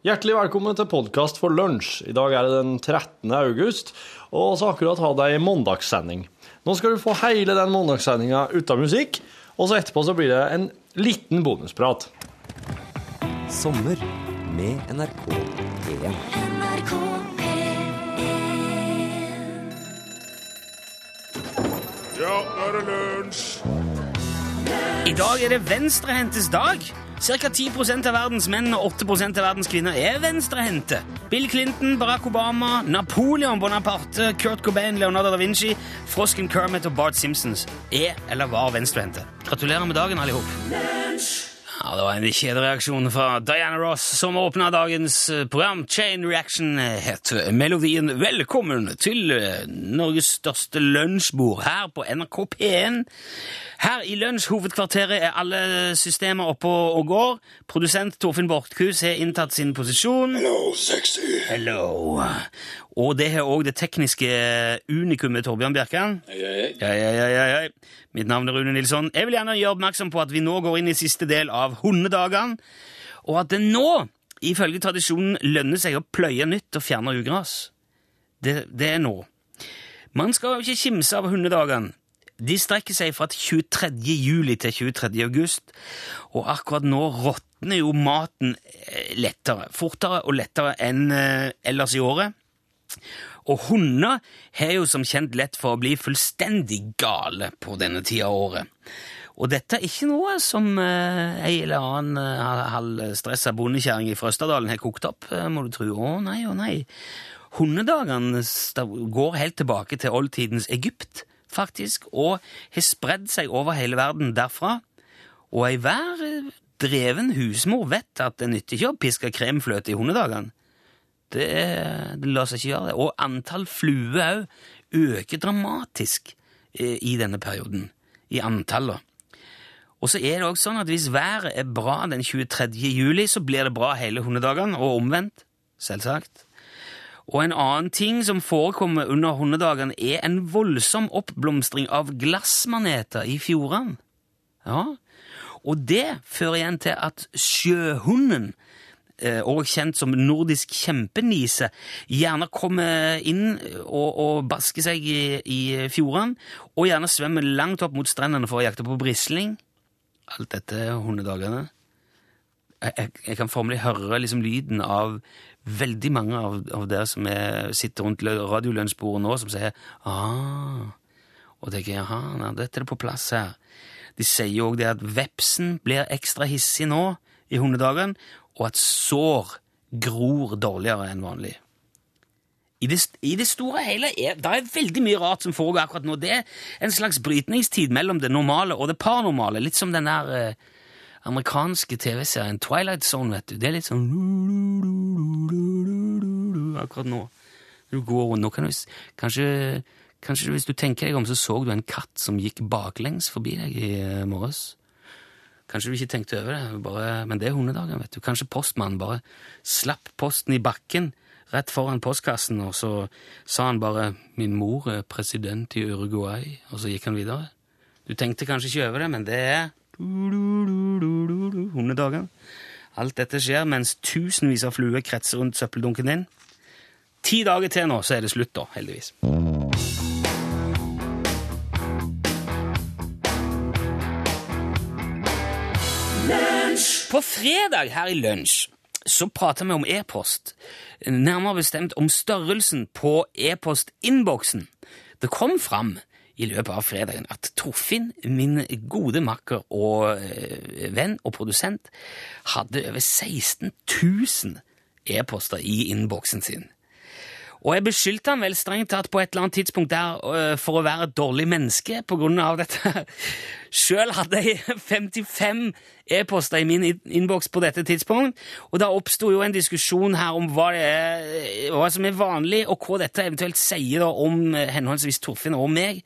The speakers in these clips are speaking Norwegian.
Hjertelig velkommen til podkast for lunsj. I dag er det den 13. august, og så akkurat hatt ei mandagssending. Nå skal du få hele den mandagssendinga uten musikk, og så etterpå så blir det en liten bonusprat. Sommer med NRK P1. Ja, nå er det lunsj! I dag er det venstrehendtes dag. Ca. 10% av verdens menn og 8% av verdens kvinner er venstrehendte. Bill Clinton, Barack Obama, Napoleon Bonaparte, Kurt Cobain, Leonardo da Vinci, Frosken Kermit og Bart Simpsons er eller var venstrehendte. Gratulerer med dagen, alle. Ja, Det var en kjedereaksjon fra Diana Ross som åpna dagens eh, program. Chain Reaction het melodien 'Velkommen til eh, Norges største lunsjbord' her på NRK P1. Her i Lunsj-hovedkvarteret er alle systemer oppe og går. Produsent Torfinn Borchhus har inntatt sin posisjon. Hello, sexy. Hello. Og det har òg det tekniske unikummet Torbjørn Bjerkan. Hei, hei, hei. Hei, hei, ja, ja, ja. Mitt navn er Rune Nilsson. Jeg vil gjerne gjøre oppmerksom på at vi nå går inn i siste del av hundedagene, og at det nå, ifølge tradisjonen, lønner seg å pløye nytt og fjerne ugras. Det, det er nå. Man skal jo ikke kimse av hundedagene. De strekker seg fra 23. juli til 23. august, og akkurat nå råtner jo maten eh, lettere, fortere og lettere enn eh, ellers i året. Og hunder har jo som kjent lett for å bli fullstendig gale på denne tida av året. Og dette er ikke noe som eh, ei eller annen eh, halvstressa bondekjerring fra Østerdalen har kokt opp, eh, må du tro. Å nei, å nei. Hundedagene går helt tilbake til oldtidens Egypt, faktisk, og har spredd seg over hele verden derfra. Og ei hver eh, dreven husmor vet at det nytter ikke å piske kremfløte i hundedagene. Det, det lar seg ikke gjøre, det. Og antall fluer òg øker dramatisk eh, i denne perioden. I antallet. Og så er det også sånn at hvis været er bra den 23. juli, så blir det bra hele hundedagene, og omvendt. Selvsagt. Og en annen ting som forekommer under hundedagene, er en voldsom oppblomstring av glassmaneter i fjordene. Ja, og det fører igjen til at sjøhunden, eh, også kjent som nordisk kjempenise, gjerne kommer inn og, og basker seg i, i fjordene, og gjerne svømmer langt opp mot strendene for å jakte på brisling. Alt dette hundedagene. Jeg, jeg, jeg kan formelig høre liksom lyden av veldig mange av, av dere som er, sitter rundt radiolønnsbordet nå, som sier ah, og tenker jaha, nei, dette er på plass her. De sier jo òg det at vepsen blir ekstra hissig nå i hundedagen, og at sår gror dårligere enn vanlig. I det, I det store og hele er det er veldig mye rart som foregår akkurat nå. Det er en slags brytningstid mellom det normale og det paranormale. Litt som den der eh, amerikanske TV-serien Twilight Zone, vet du. Det er litt sånn akkurat nå. Du går rundt, nå kan du, kanskje, kanskje hvis du tenker deg om, så så du en katt som gikk baklengs forbi deg i morges. Kanskje du ikke tenkte over det, bare, men det er hundedagen, vet du. Kanskje postmannen bare slapp posten i bakken rett foran postkassen, og så sa han bare 'Min mor er president i Uruguay', og så gikk han videre. Du tenkte kanskje ikke over det, men det er hundedagen. Alt dette skjer mens tusenvis av fluer kretser rundt søppeldunken din. Ti dager til nå, så er det slutt, da, heldigvis. På fredag her i lunsj så prater vi om e-post. Nærmere bestemt om størrelsen på e-postinnboksen. Det kom fram i løpet av fredagen at Torfinn, min gode makker og eh, venn og produsent, hadde over 16 000 e-poster i innboksen sin. Og jeg beskyldte han vel strengt tatt på et eller annet tidspunkt der øh, for å være et dårlig menneske på grunn av dette. Sjøl hadde jeg 55 e-poster i min innboks på dette tidspunkt, og da oppsto jo en diskusjon her om hva, er, hva som er vanlig, og hva dette eventuelt sier om eh, henholdsvis Torfinn og meg.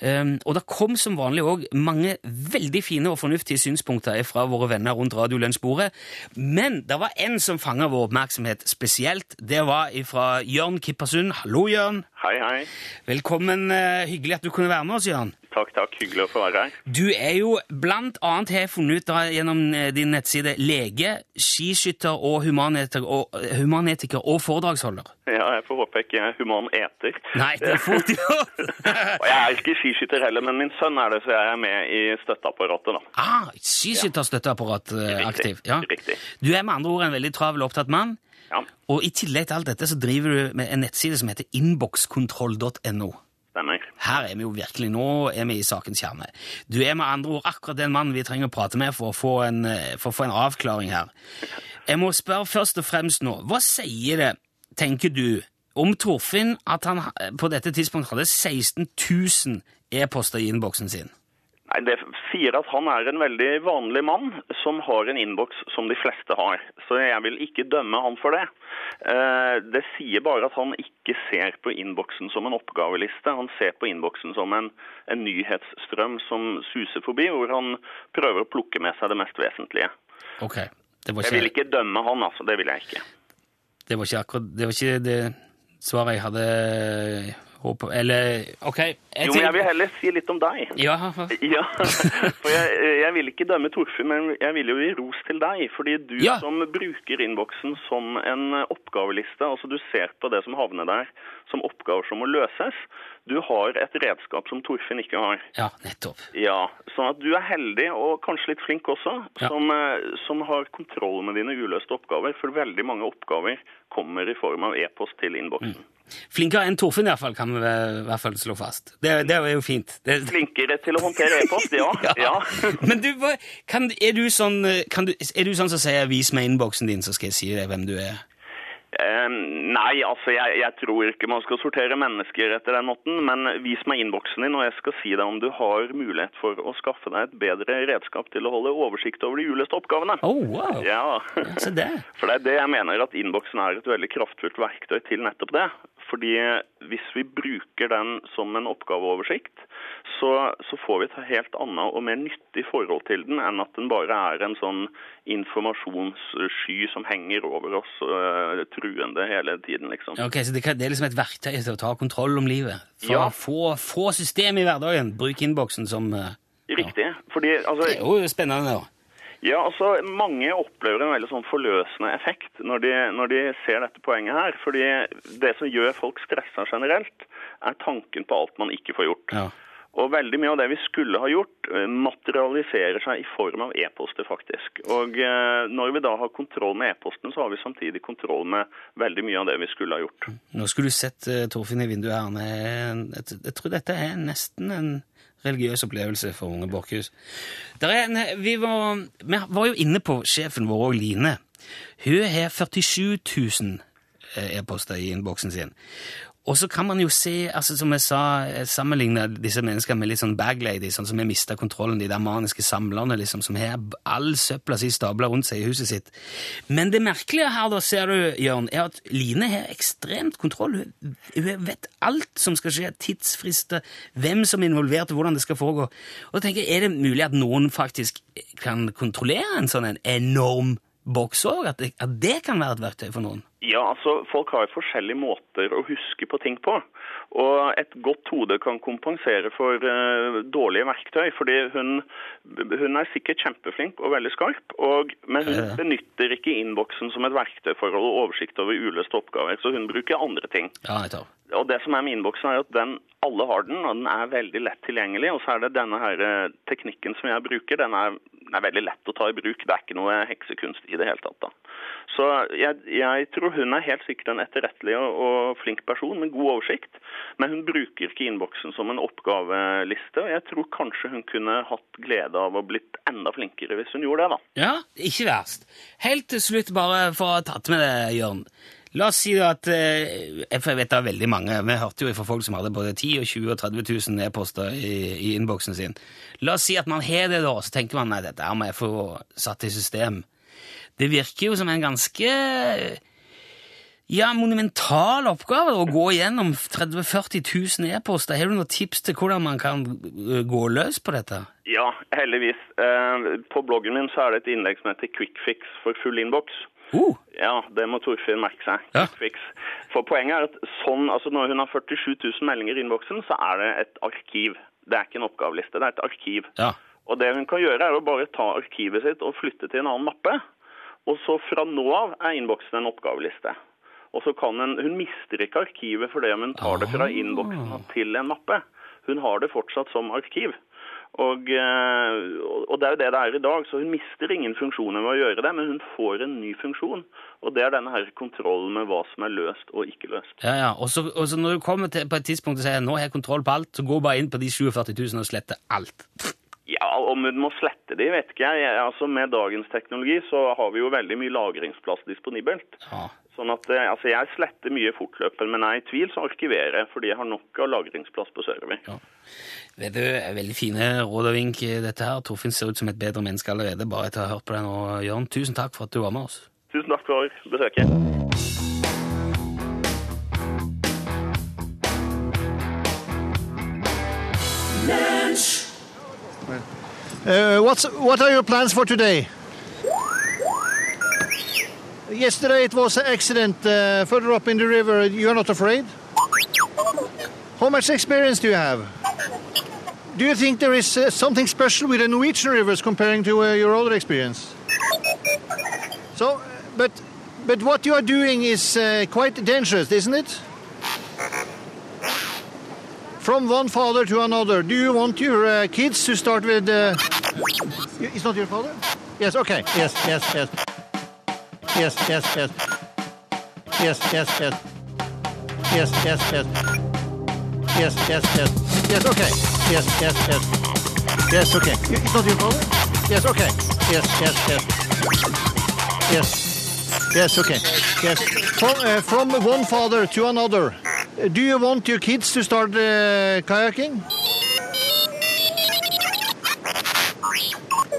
Um, og det kom som vanlig òg mange veldig fine og fornuftige synspunkter fra våre venner rundt radiolunsjbordet. Men det var en som fanga vår oppmerksomhet spesielt. Det var fra Jørn Kippersund. Hallo, Jørn. Hei, hei. Velkommen. eh, hyggelig at du kunne være med oss, Jørn. Takk, takk. Hyggelig å få være her. Du er jo blant annet, har jeg funnet ut da, gjennom eh, din nettside, lege, skiskytter og humanetiker og, eh, humanetiker og foredragsholder. Ja, jeg får håpe jeg ikke er humaneter. Nei, det er fort gjort! Og jeg er ikke skiskytter heller, men min sønn er det, så jeg er med i støtteapparatet, da. ah, skiskytterstøtteapparat aktiv. Ja. riktig. Du er med andre ord en veldig travel og opptatt mann. Ja, Og i tillegg til alt dette så driver du med en nettside som heter innbokskontroll.no. stemmer. Her er vi jo virkelig, nå er vi i sakens kjerne. Du er med andre ord akkurat den mannen vi trenger å prate med for å få en, eh, for å få en avklaring her. Jeg må spørre først og fremst nå, hva sier det, tenker du, om Torfinn at han på dette tidspunktet hadde 16 000 e-poster i innboksen sin? Nei, Det sier at han er en veldig vanlig mann som har en innboks som de fleste har. Så jeg vil ikke dømme han for det. Eh, Det sier bare at han ikke ser på innboksen som en oppgaveliste. Han ser på innboksen som en, en nyhetsstrøm som suser forbi, hvor han prøver å plukke med seg det mest vesentlige. Ok, det var Jeg vil ikke, ikke dømme han, altså. Det vil jeg ikke. det var ikke akkurat, det var ikke det svaret jeg hadde håpet, eller, ok. Jeg Jo, men jeg vil heller si litt om deg. Ja, Ja, for jeg, jeg vil ikke dømme Torfinn, men jeg vil jo gi ros til deg. Fordi du Ja. som bruker innboksen som en oppgaveliste, altså du ser på det som havner der som oppgaver som må løses, du har et redskap som Torfinn ikke har. ja, nettopp. Ja, sånn at du er heldig, og kanskje litt flink også, Ja. som, eh, som har kontroll med dine uløste oppgaver. For veldig mange oppgaver kommer i form av e-post til innboksen. Flinkere enn Torfinn i hvert fall, kan vi i hvert fall slå fast. Det, det er jo fint. Det, Flinkere til å håndtere e-post, ja. ja. Men du, kan, er, du sånn, kan du, er du sånn som sier 'vis meg innboksen din', så skal jeg si deg hvem du er? Um, nei, altså jeg, jeg tror ikke man skal sortere mennesker etter den måten, men vis meg innboksen din, og jeg skal si deg om du har mulighet for å skaffe deg et bedre redskap til å holde oversikt over de uløste oppgavene. Oh, wow! Ja, for det er det jeg mener at innboksen er et veldig kraftfullt verktøy til nettopp det. Fordi hvis vi bruker den som en oppgaveoversikt, så, så får vi et helt annet og mer nyttig forhold til den enn at den bare er en sånn informasjonssky som henger over oss uh, truende hele tiden, liksom. Ok, Så det, det er liksom et verktøy til å ta kontroll om livet? For Ja. å få, få system i hverdagen. Bruk innboksen som uh, Riktig. Fordi altså, Det er jo spennende, da. Ja, altså Mange opplever en veldig sånn forløsende effekt når de, når de ser dette poenget her. Fordi det som gjør folk stressa generelt, er tanken på alt man ikke får gjort. Ja. Og veldig mye av det vi skulle ha gjort, eh, materialiserer seg i form av e-poster, faktisk. Og eh, når vi da har kontroll med e-posten, så har vi samtidig kontroll med veldig mye av det vi skulle ha gjort. Nå skulle du sett uh, Torfinn i vinduet her. Er jeg tror dette er nesten en religiøs opplevelse for unge Borchhus. Vi, vi var jo inne på sjefen vår òg, Line. Hun har 47 000 eh, e-poster i innboksen sin. Og så kan man jo se, altså som jeg sa, sammenligne disse menneskene med litt sånn bagladies, sånn som har mista kontrollen, de der maniske samlerne liksom, som har all søpla si stabla rundt seg i huset sitt. Men det merkelige her, da, ser du, Jørn, er at Line har ekstremt kontroll. Hun, vet alt som skal skje, tidsfrister, hvem som er involvert, hvordan det skal foregå. Og da tenker jeg, er det mulig at noen faktisk kan kontrollere en sånn en enorm boks òg? At, det- at det kan være et verktøy for noen? Ja, altså Folk har forskjellige måter å huske på ting på. Og et godt hode kan kompensere for uh, dårlige verktøy. fordi hun, hun er sikkert kjempeflink og veldig skarp, og, men hun Ja, benytter ikke innboksen som et verktøy for å holde oversikt over uløste oppgaver. Så hun bruker andre ting. Ja, jeg tar. Og det som er med innboksen er at den, alle har den, og den er veldig lett tilgjengelig. Og så er det denne her eh, teknikken som jeg bruker, den er, den er veldig lett å ta i bruk. Det er ikke noe heksekunst i det hele tatt. da. Så jeg, jeg tror hun er helt sikkert en etterrettelig og, og flink person med god oversikt. Men hun bruker ikke innboksen som en oppgaveliste, og jeg tror kanskje hun kunne hatt glede av å blitt enda flinkere hvis hun gjorde det, da. Ja, ikke verst. Helt til slutt, bare for å ha tatt med det, Jørn. La oss si at eh, jeg vet det er veldig mange. Vi hørte jo fra folk som hadde både 10 og 20 og 30 000 e-poster i, i innboksen sin. La oss si at man har det, da, så tenker man nei, dette må jeg få satt i system. Det virker jo som en ganske ja, monumental oppgave å gå gjennom 30 000-40 000 e-poster. Har du noen tips til hvordan man kan eh, gå løs på dette? Ja, heldigvis. Eh, På bloggen min så er det et innlegg som heter Quick fix for full innboks. Uh, Ja, det må Torfinn merke seg. Ja. For poenget er at sånn, altså når hun har 47 000 meldinger i innboksen, så er det et arkiv. Det er ikke en oppgaveliste, det er et arkiv. Ja. Og det hun kan gjøre er å bare ta arkivet sitt og flytte til en annen mappe. Og så fra nå av er innboksen en oppgaveliste. Og så kan hun, hun mister ikke arkivet fordi om hun tar det fra innboksen til en mappe. Hun har det fortsatt som arkiv. Og, eh, og det er jo det det er i dag, så hun mister ingen funksjoner med å gjøre det, men hun får en ny funksjon. Og det er denne her kontrollen med hva som er løst og ikke løst. Ja, ja. Og så, og så når du kommer til på et tidspunkt og sier nå har jeg kontroll på alt, så gå bare inn på de 47 000 og slette alt. Ja, om hun må slette de, vet ikke jeg. Altså Med dagens teknologi så har vi jo veldig mye lagringsplass disponibelt. Ja. Sånn at eh, altså Jeg sletter mye fortløpende, men er i tvil så arkiverer jeg fordi jeg har nok av lagringsplass på server. Ja. Vet du, Veldig fine råd og vink, dette her. Torfinn ser ut som et bedre menneske allerede, bare etter å ha hørt på deg nå, Jørn, tusen takk for at du var med oss. Tusen takk for besøket. Uh, what's what are your plans for today? Yesterday it was an accident uh, further up in the river. You're not afraid? How much experience do you have? Do you think there is uh, something special with the Norwegian rivers comparing to uh, your older experience? So, but but what you are doing is uh, quite dangerous, isn't it? From one father to another. Do you want your uh, kids to start with? Uh... It's not your father. Yes. Okay. Yes. Yes. Yes yes, yes, yes. Yes, yes, yes. Yes, yes, yes. Yes, yes, yes. Yes, okay. Yes, yes, yes. Yes, okay. It's not your problem? Yes, okay. Yes, yes, yes. Yes. Yes, okay. Yes. From, uh, from one father to another, uh, do you want your kids to start uh, kayaking?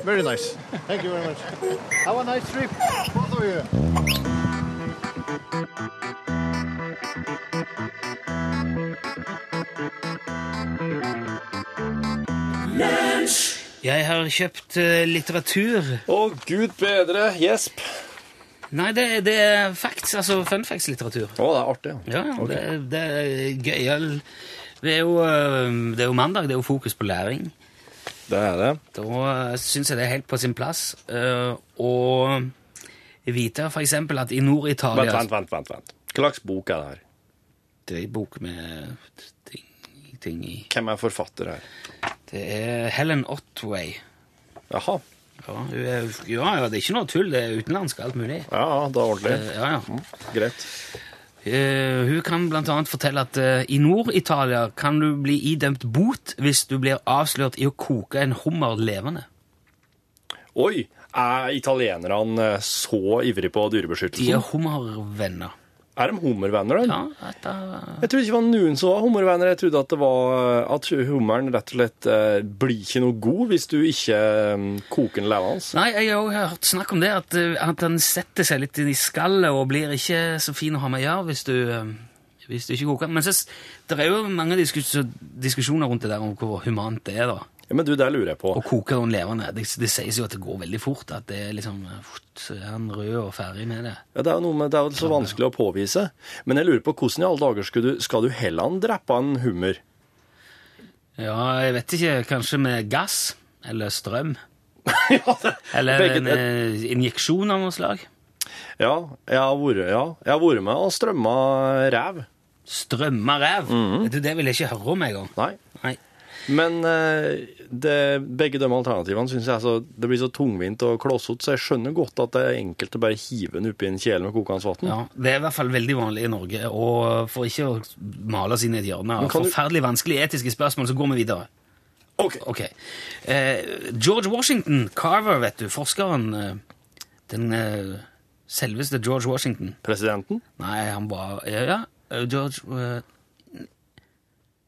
Very nice. Thank you very much. Have a nice trip. You. Jeg har kjøpt eh, litteratur. Å, gud bedre. Gjesp. Nei, det, det er facts, altså fun facts-litteratur. Å, det er artig. Ja, ja, det, det er gøyal. Det er, jo, eh, det er jo mandag, det er jo fokus på læring. Det er det. Da uh, syns jeg det er helt på sin plass Og... å vite eksempel at i Nord-Italia Vent, vent, vent. vent. Hva slags bok er det her? Det er en bok med ting, ting i Hvem er forfatter her? Det er Helen Otway. Jaha. Ja, er, ja, ja, det er ikke noe tull. Det er utenlandsk alt mulig. Ja, det er ordentlig. Uh, ja, ja. Greit. Uh, hun kan annet fortelle at uh, i Nord-Italia kan du bli idømt bot hvis du blir avslørt i å koke en hummer levende. Oi, er italienerne eh, så ivrige på De er hummervenner. Er de hummervenner, da? Ja, dette, Jeg trodde ikke det var noen som var hummervenner. Jeg trodde at det var eh, at hummeren rett og slett eh, blir ikke noe god hvis du ikke eh, koker den levende. Nei, jeg har også hørt snakk om det, at, eh, at den setter seg litt i skallet og blir ikke så fin å ha med å gjøre hvis du, eh, hvis du ikke koker. Men så, det er jo mange diskus diskusjoner rundt det der om hvor humant det er, da. Ja, men du, det lurer jeg på. Å koke noen levende. Det, det sies jo at det går veldig fort, at det er liksom eh, så er han rød og ferdig med det. Ja, det er jo noe med, det er jo så vanskelig å påvise. Men jeg lurer på hvordan i alle dager skal du, skal du heller drepe en hummer? Ja, jeg vet ikke, kanskje med gass eller strøm. ja, det, Eller begge- en eh, injeksjon av noe slag. ja, jeg har vært, ja, jeg har vært med og strømma rev. Strømma ræv. Mm -hmm. Det vil jeg ikke høre om engang. Men eh, det, begge de alternativene synes jeg altså, det blir så tungvint og klossete, så jeg skjønner godt at det er enkelt å bare hive den oppi en kjele med kokende vann. Ja, Det er i hvert fall veldig vanlig i Norge. Og for ikke å male oss inn i et hjørne av forferdelig vanskelige etiske spørsmål, så går vi videre. Ok. okay. Eh, George Washington Carver, vet du, forskeren eh, Den eh, selveste George Washington. Presidenten? Nei, han var Ja, ja eh, George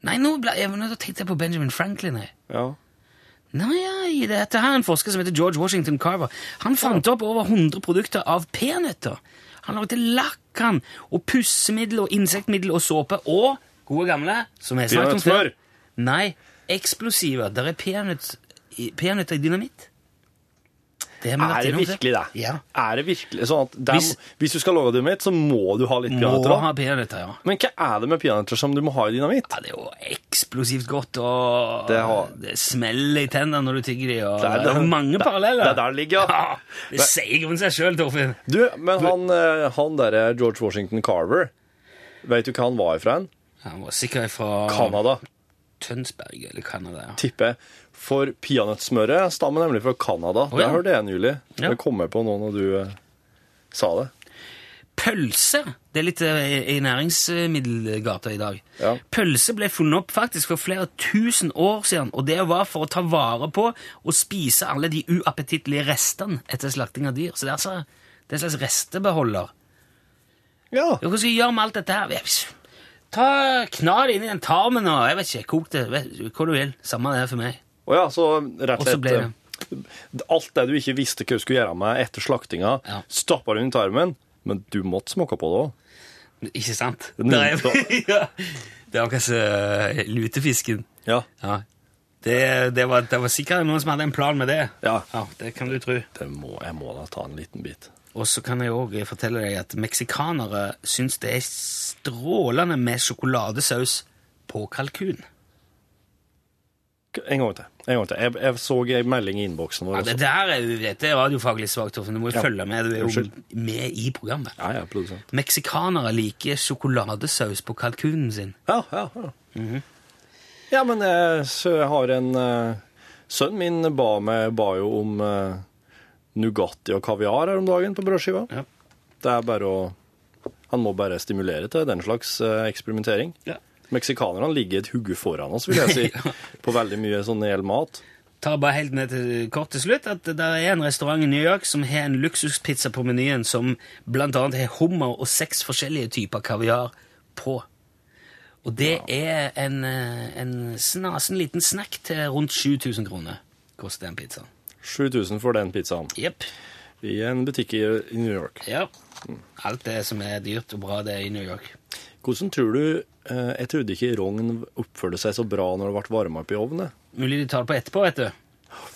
Nei, nå ble jeg nå tenkte jeg på Benjamin Franklin. Jeg. Ja. Nei, dette her er en forsker som heter George Washington Carver. Han fant opp over 100 produkter av peanøtter. Han lagde lakk, han, og pussemiddel og insektmiddel og såpe, og gode gamle, som jeg snakket om før. Nei, eksplosiver. Der er peanøtter i dynamitt. Det Er det virkelig det? Ja. Er det virkelig sånn at er, Hvis- hvis, du skal lage dynamitt, så må du ha litt Må ha peanøtter, ja. Men hva er det med peanøtter som du må ha i dynamitt? Ja, Det er jo eksplosivt godt, og Det har- det smeller i tennene når du tygger de, og Det det er- er, mange det- paralleller. det er der det ligger, ja. ja. Det sier grunn seg sjøl, Torfinn. Du, men han, eh, han derre George Washington Carver, vet du hva han var ifra? Han var sikkert fra Canada, Tønsberg eller Canada. ja. tipper. For peanøttsmøret stammer nemlig fra Canada. Det ja. hørte jeg nylig. Ja. Det kom jeg på nå når du eh, sa det. Pølse Det er litt eh, i næringsmiddelgata i dag. Ja. Pølse ble funnet opp faktisk for flere tusen år siden, og det var for å ta vare på og spise alle de uappetittlige restene etter slakting av dyr. Så det er altså det er en slags restebeholder. Ja. Hva skal vi gjøre med alt dette her? Ta Kna det inn i den tarmen og jeg vet ikke, kok det vet, hva du vil. Samme det for meg. Å ja, så rett Og slett ble eh, Alt det du ikke visste hva du skulle gjøre med etter slaktinga, Ja. stappa du inn i tarmen, men du måtte smake på det òg. Ikke sant? Det er, ja. det er akkurat som eh, lutefisken. Ja. Ja. Det, det, var, det var sikkert noen som hadde en plan med det. Ja. Det kan du tro. Det må, jeg må da ta en liten bit. Og så kan jeg òg fortelle deg at meksikanere syns det er strålende med sjokoladesaus på kalkun. En gang til. En gang til. Jeg, jeg så en melding i innboksen vår Ja, det der er jo dette er radiofaglig svakt, Torfinn. Du må jo Ja. følge med. Du er jo med i programmet. Ja, ja, produsent. Meksikanere liker sjokoladesaus på kalkunen sin. Ja, ja, ja. Ja, men jeg, så jeg har en uh, Sønnen min ba, meg, ba jo om uh, Nugatti og kaviar her om dagen på brødskiva. Ja. Det er bare å Han må bare stimulere til den slags uh, eksperimentering. Ja. Meksikanerne ligger et hugge foran oss, vil jeg si, på veldig mye sånn gjelder mat. Tar bare helt ned til kort til slutt at det er en restaurant i New York som har en luksuspizza på menyen som blant annet har hummer og seks forskjellige typer kaviar på. Og det er en, eh, en snasen liten snack til rundt 7000 kroner, koster den pizzaen. 7000 for den pizzaen Yep. i en butikk i, i New York. Ja. Alt det som er dyrt og bra, det er i New York. Hvordan tror du Jeg trodde ikke rogn oppførte seg så bra når det ble varma opp i ovnen. Mulig de tar det på etterpå, vet du.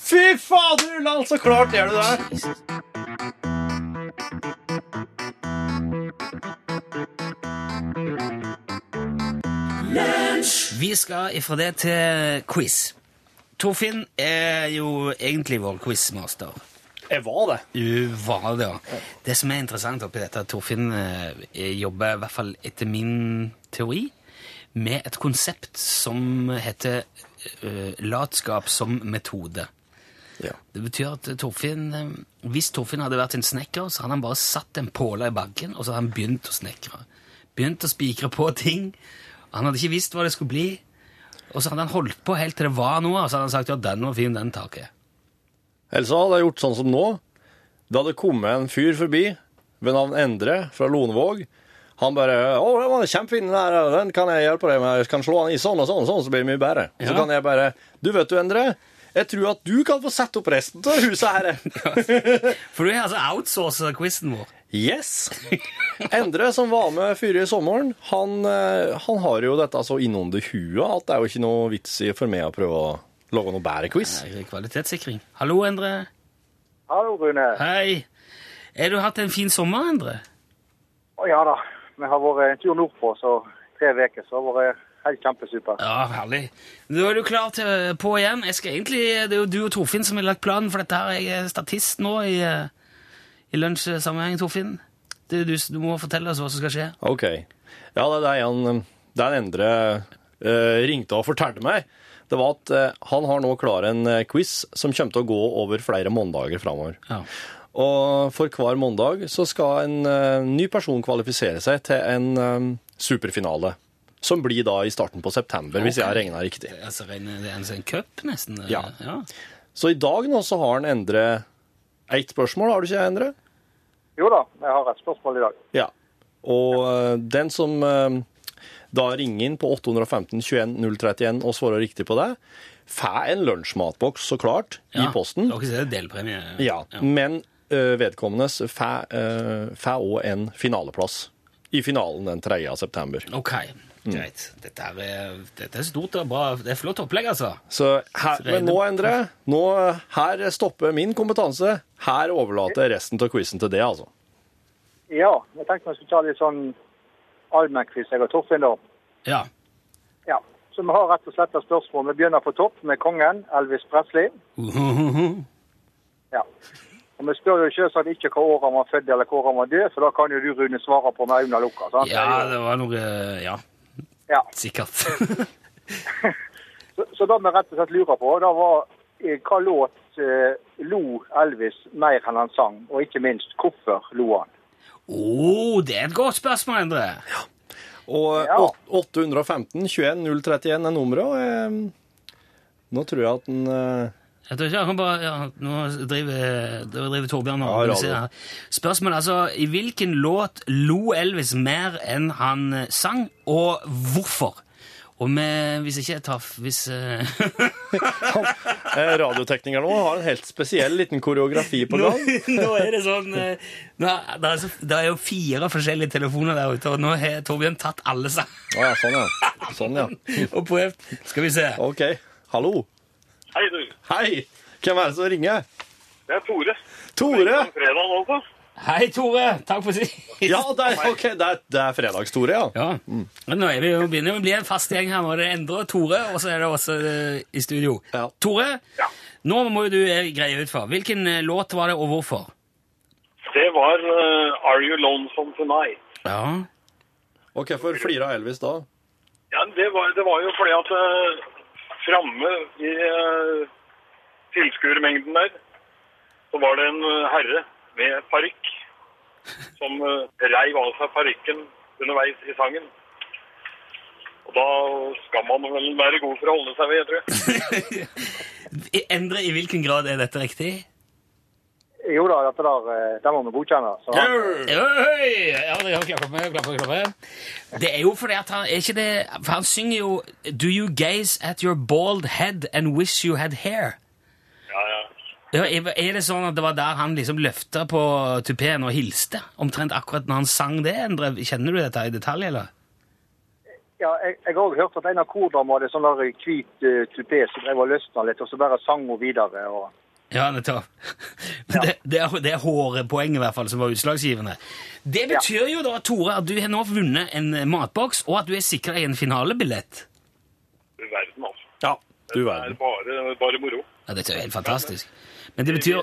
Fy fader, Ulland, så klart gjør du det! Vi skal ifra det til quiz. Torfinn er jo egentlig vår quizmaster. Jeg var det. Du var det, ja. Det som er interessant oppi dette, at Torfinn eh, jobber, i hvert fall etter min teori, med et konsept som heter uh, latskap som metode. Ja. Det betyr at Torfinn, eh, hvis Torfinn hadde vært en snekker, så hadde han bare satt en påle i bakken, og så hadde han begynt å snekre. Begynt å spikre på ting. Han hadde ikke visst hva det skulle bli. Og så hadde han holdt på helt til det var noe, og så hadde han sagt ja, den var fin, den taket jeg. så hadde jeg gjort sånn som nå. Det hadde kommet en fyr forbi ved navn Endre fra Lonevåg. Han bare 'Å, den var kjempefin, den her. Den kan jeg hjelpe deg med. Jeg kan slå den i sånn og sånn, og sånn, så blir det mye bedre.' Og Så kan jeg bare 'Du vet du, Endre, jeg tror at du kan få sette opp resten av huset her.' For du har altså outsourca quizen vår. Yes! Endre, som var med fyret i sommeren, han, eh, han har jo dette så innunder huet at det er jo ikke noe vits i for meg å prøve å lage noe bedre quiz. Nei, Kvalitetssikring. Hallo, Endre. Hallo, Rune. Hei. Har du hatt en fin sommer, Endre? Å ja da. Vi har vært en tur nordpå, så tre uker. Så har vært helt kjempesuper. Ja, herlig. Nå er du klar til på igjen. Jeg skal egentlig, Det er jo du og Torfinn som har lagt planen for dette. her. Jeg er statist nå i, eh, i lunsjsammenheng, Torfinn. Det er du, du må fortelle oss hva som skal skje. Ok. Ja, det er han, det er en Endre uh, ringte og fortalte meg. Det var at uh, han har nå klar en quiz som kommer til å gå over flere måneder framover. Ja. Og for hver måndag så skal en eh, ny person kvalifisere seg til en eh, superfinale. Som blir da i starten på september, hvis jeg har regna riktig. Altså, det er en, en cup, nesten. Ja. ja. Så i dag nå så har han Endre ett spørsmål, har du ikke, Endre? Jo da, jeg har et spørsmål i dag. Ja. Og eh, den som da ringer inn på 815 21 031 og svarer riktig på det, får en lunsjmatboks, så klart, i posten. Dere ser det er delpremie. Ja, men uh, vedkommendes får òg en finaleplass i finalen den 3. september. Ok, greit. Dette, er, dette er stort og bra. Det er flott opplegg, altså. Så her, men nå, Endre, nå, her stopper min kompetanse. Her overlater jeg resten av quizen til det, altså. Ja, jeg tenkte vi skulle ta litt sånn allmennquiz, jeg og Torfinn, da. Ja. Ja. Så vi har rett og slett et spørsmål. Vi begynner på topp med kongen, Elvis Presley. Ja. Og Vi spør jo selvsagt ikke hva år han var født eller hvor han var død, for da kan jo du, Rune, svare på med øynene lukka. sant? ja, det var noe Ja, Ja. sikkert. Så, så det vi rett og slett lurer på, da var eh, hva låt eh, lo Elvis mer enn han sang, og ikke minst hvorfor lo han? Å, det er et godt spørsmål, Endre. Og Ja. åt- 815 21 031 er nummeret. og eh, Nå tror jeg at den eh, Jeg tror ikke jeg kan bare, ja, Nå driver, driver Torbjørn og organiserer. her. Spørsmålet altså I hvilken låt lo Elvis mer enn han eh, sang, og hvorfor? Og med, hvis ikke jeg tar Hvis eh, Radioteknikeren nå har en helt spesiell liten koreografi på gang. nå er det sånn uh, nå, det, er så, det er jo fire forskjellige telefoner der ute, og nå har Torbjørn tatt alle sammen Å ja, sånn, ja. Sånn, ja. og prøvd. Skal vi se. OK. Hallo. Hei, du. Hei! Hvem er det som ringer? Det er Tore. Tore! Fredag også. Hei, Tore. Takk for sist. Ja, det er, ok, det er, det er fredagstore, ja. Ja. Men nå er vi jo, begynner vi å bli en fast gjeng her. Nå er det Endre og Tore, og så er det også uh, i studio. Ja. Tore, nå må jo du eh, greie ut for. Hvilken eh, låt var det, og hvorfor? Det var uh, Are You Lonesome Tonight? Ja. Og hvorfor flira Elvis da? Ja, det var, det var jo fordi at uh, framme i uh, tilskuermengden der, så var det en eh, herre med parykk som uh, reiv av seg parykken underveis i sangen. Og da skal man vel være god for å holde seg ved, tror jeg. Endre, i hvilken grad er dette riktig? Jo da, dette der, eh, det må vi godkjenne. Så! Ja, det klappa med, klappa med. Det er jo fordi at han er ikke det For han synger jo Do you gaze at your bald head and wish you had hair? Ja, ja. Ja, er er det sånn at det var der han liksom løfta på tupeen og hilste? Omtrent akkurat når han sang det? Endre? Kjenner du dette i detalj, eller? ja, jeg, jeg har òg hørt at en av kordama hadde sånn hvit uh, tupé som drev og løsna litt, og så bare sang hun videre. og... Ja, nettopp. Men det, det, er, det er hårpoenget i hvert fall som var utslagsgivende. Det betyr jo da, Tore, at du har nå vunnet en matboks, og at du er sikra en finalebillett. Du verden, altså. Ja, du Det er bare, bare moro. Ja, Dette er jo helt fantastisk. Men det betyr,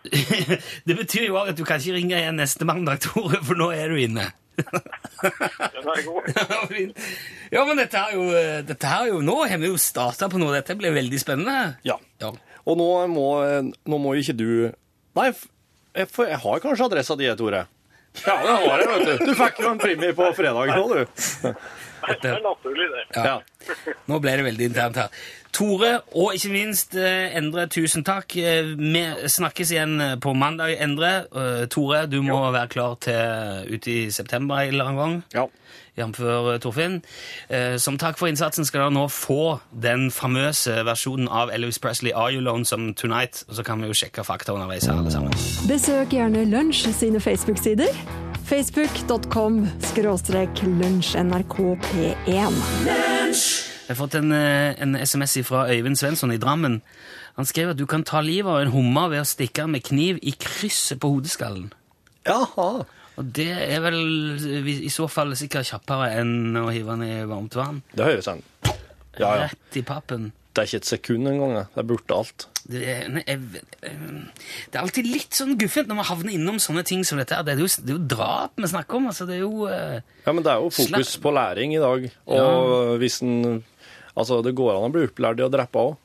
det betyr jo at du kan ikke ringe igjen neste mandag, Tore, for nå er du inne. Den er god. Ja, ja, men dette er jo, dette er jo Nå har vi jo starta på noe. Dette blir veldig spennende. Ja. Ja. Og nå må, nå må ikke du Nei, jeg, for jeg har kanskje adressa di, Tore. Ja, det har jeg, vet du. Du fikk jo en premie på fredag nå, du. Det er naturlig, det. Ja. Nå ble det veldig internt her. Tore, og ikke minst eh, Endre, tusen takk. Eh, Vi snakkes igjen eh, på mandag, Endre. Tore, du må være klar til ute i september en eller annen gang. Ja. Jf. Torfinn. Som takk for innsatsen skal dere nå få den famøse versjonen av Elvis Presley Are You Lonesome Tonight, og så kan vi jo sjekke fakta underveis her alle sammen. Besøk gjerne Lunsj sine Facebook-sider. Facebook.com skråstrek lunsjnrkp1. Jeg har fått en, eh, en SMS fra Øyvind Svensson i Drammen. Han skrev at du kan ta livet av en hummer ved å stikke den med kniv i krysset på hodeskallen. Jaha. Og det er vel i så fall sikkert kjappere enn å hive den i varmt vann. Det høres sånn. Ja, ja. Rett i pappen. Det er ikke et sekund engang. Det er borte alt. Det er, jeg, det er alltid litt sånn guffent når man havner innom sånne ting som dette. Det er jo, det er jo drap vi snakker om. altså Det er jo Uh, Ja, men det er jo fokus på læring i dag. Og hvis en Altså, det går an å bli opplært i å drepe òg.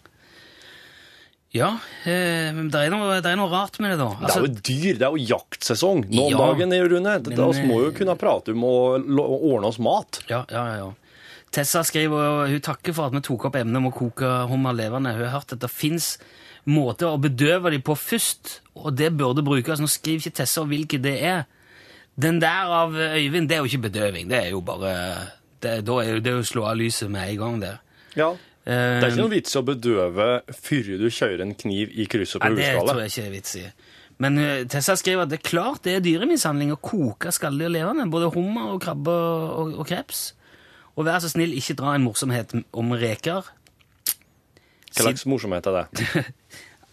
Ja, eh, men det er, noe, det er noe rart med det, da. Det er jo dyr, det er jo jaktsesong nå om Ja, dagen, Rune. Vi må jo kunne prate om å ordne oss mat. Ja, ja, ja, ja. Tessa skriver hun takker for at vi tok opp emnet om å koke hummer levende. Hun har hørt at det fins måter å bedøve dem på først, og det burde brukes. Nå skriver ikke Tessa hvilke det er. Den der av Øyvind, det er jo ikke bedøving. Det er jo bare det, Da er jo det å slå av lyset med en gang der. Ja. Eh, Det er ikke noe vits å bedøve før du kjører en kniv i krysset på Nei, det tror jeg ikke er vits i. Men eh, Tessa skriver at det er klart det er dyremishandling å koke skalldyr levende, både hummer og krabbe og, og kreps. Og vær så snill, ikke dra en morsomhet om reker. Hva slags morsomhet er det?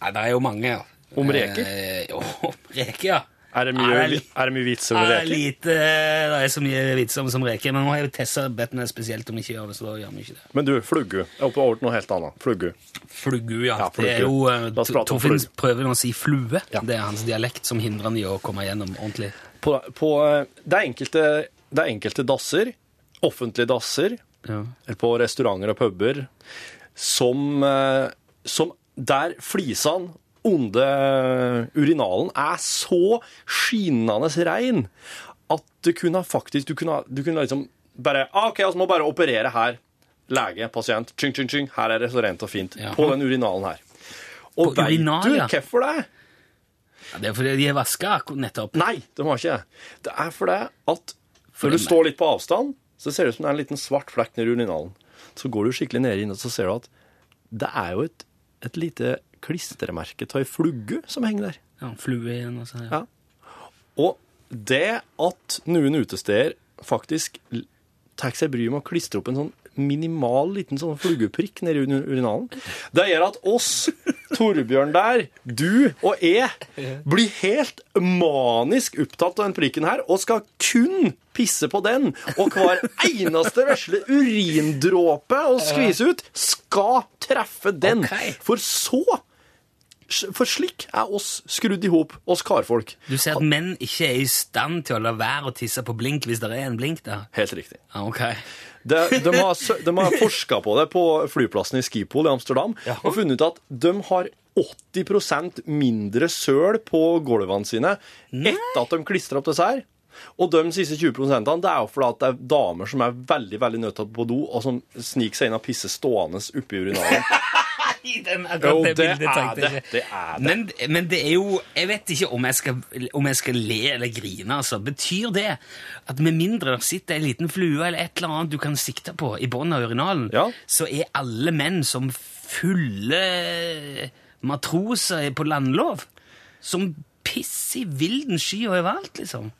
Nei, det er jo mange. ja. Om reker? Eh, om reker, ja. Er det mye, er er det mye vits om er reker? lite, det er så mye vits om som reker, men nå har jo Tessa bedt meg spesielt om ikke å gjøre det, så da gjør vi ikke det. Men du, fluggu. Jeg er oppe over til noe helt annet. Fluggu. Fluggu, ja. Ja, fluggu. Det er jo, eh, Torfinn prøver å si flue. Ja. Det er hans dialekt som hindrer han i å komme gjennom ordentlig. På, på, eh, det, er enkelte, det er enkelte dasser, offentlige dasser, Ja. eller på restauranter og puber, som, eh, som der flisene under urinalen er så skinnende rein at du kunne faktisk Du kunne, du kunne liksom bare ah, OK, vi må bare operere her. Lege, pasient, ching, ching, ching. Her er det så rent og fint. Ja. På den urinalen her. Og På veit urinal, du hvorfor det? Ja, det er fordi de er vaska nettopp. Nei, de har ikke det. Det er fordi at når du står litt på avstand, så ser det ut som det er en liten svart flekk nedi urinalen. Så går du skikkelig ned inn, og så ser du at det er jo et, et lite klistremerke av ei flugge som henger der. Ja, flue igjen og så, ja. Ja. Og det at noen utesteder faktisk tar seg bryet med å klistre opp en sånn minimal liten sånn fluggeprikk nedi urinalen, det gjør at oss, Torbjørn der, du og jeg, blir helt manisk opptatt av den prikken her, og skal kun pisse på den. Og hver eneste vesle urindråpe å skvise ut skal treffe den. For så for slik er oss skrudd i hop, oss karfolk. Du ser at menn ikke er i stand til å la være å tisse på blink hvis det er en blink der? Helt riktig. Ja, ok. De, de har, de har forska på det på flyplassen i Skipol i Amsterdam og funnet ut at de har 80% mindre søl på gulvene sine etter at de klistrer opp disse her. Og de siste 20 det er jo fordi at det er damer som er veldig veldig nødt til å på do, og som sniker seg inn og pisser stående oppi urinalen. I den, Jo, det, det bildet tenkte jeg ikke. det det. Men, men det er jo Jeg vet ikke om jeg, skal, om jeg skal le eller grine. altså. Betyr det at med mindre det sitter en liten flue eller et eller annet du kan sikte på i bunnen av urinalen, Ja. så er alle menn som fulle matroser på landlov? Som piss i vilden sky overalt, liksom?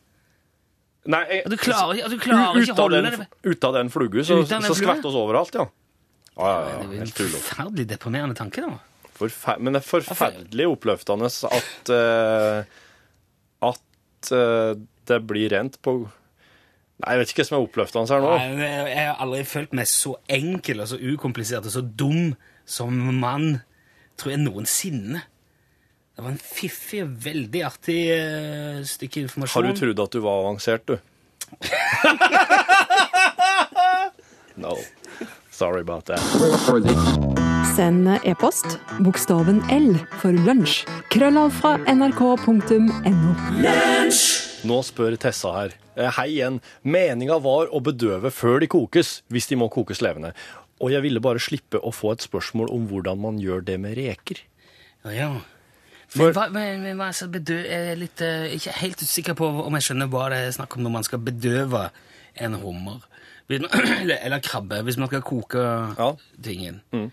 Nei, jeg, du klarer, du klarer ut, å av den, ut av den flugu, så, Ut så skvetter oss overalt, ja. Ja, ja, ja, Det helt en forferdelig deprimerende tanke, da. Forfer men det er forferdelig oppløftende at uh, At uh, det blir rent på Nei, jeg vet ikke hva som er oppløftende her nå. Nei, jeg har aldri følt meg så enkel og så ukomplisert og så dum som mann, tror jeg, noensinne. Det var en fiffig og veldig artig uh, stykke Har du trodd at du var avansert, du? no. Sorry about that. Send e-post bokstaven L for lunsj. Krøllav fra nrk.no. Nå spør Tessa her. Eh, Hei igjen. Meninga var å bedøve før de kokes, hvis de må kokes levende. Og jeg ville bare slippe å få et spørsmål om hvordan man gjør det med reker. Ja, ja. For- Men, hva, men, men hva, så bedø, jeg er litt, uh, ikke helt usikker på om jeg skjønner hva det er snakk om når man skal bedøve en hummer. Eller, eller krabbe, hvis man skal koke Ja. tingen. Mm.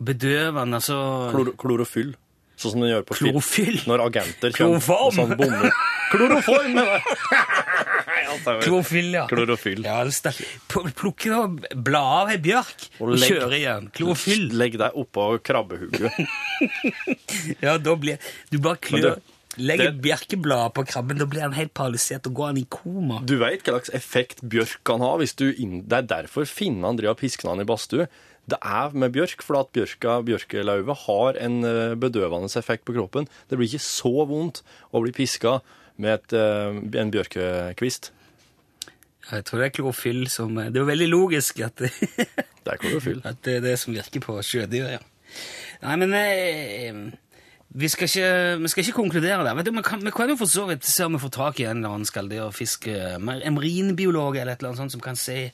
Bedøvende, altså Klor klorofyll. Sånn som de gjør på. Klorofyll? Når agenter kommer sånn bomber. Kloroform, Klorofyll, ja. Klorofyll. Ja. Plukke da bladet av ei bjørk og, Og kjøre igjen. Klorofyll. Legg deg oppå krabbehugget. Ja, da blir Du bare klør. Legg et bjerkeblad på krabben, da blir han helt paralysert og går han i koma. Du veit hva slags effekt bjørk kan ha. hvis du inn... Det er derfor finnene driver og pisker han i badstue. Det er med bjørk, for at bjørka, bjørkelauvet har en eh, bedøvende effekt på kroppen. Det blir ikke så vondt å bli piska med et, eh, en bjørkekvist. Jeg tror det er klorofyll som Det er jo veldig logisk at det, Det er klorofyll. at det er det som virker på sjødyr, ja. Nei, men eh, vi, skal ikke, vi skal ikke konkludere der. Du, vi, kan, vi kan jo for så vidt se om vi får tak i en eller annen skalldyrfisk, eh, en marinbiolog eller et eller annet sånt som kan si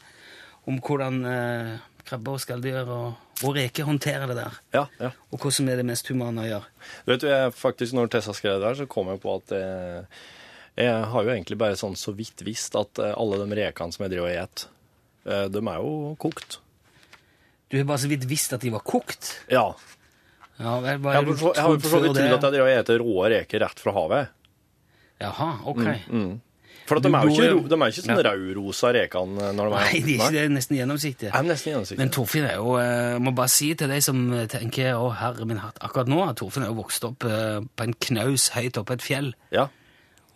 om hvordan eh, krabber og skalldyr og, og reker håndterer det der. Ja, ja. Og hva som er det mest humane å gjøre. Du vet, jeg, faktisk, når Tessa skrev det der, så kom jeg på at jeg, jeg har jo egentlig bare sånn så vidt visst at eh, alle de rekene som jeg driver og et, eh, de er jo kokt. Du har bare så vidt visst at de var kokt. Ja. Ja, det er bare Jeg er har det for jeg har for så vidt trodd at jeg driver og eter rå reker rett fra havet. Jaha, ok. For at de Du er jo ikke, går ro- de er ikke sånn rødrosa rekene når de er Nei, de er ikke det. Nesten gjennomsiktige. Er de nesten gjennomsiktige? Men Torfinn er jo Jeg må bare si til deg som tenker å herre min hatt akkurat nå, at Torfinn er jo vokst opp eh, på en knaus høyt oppe et fjell. Ja.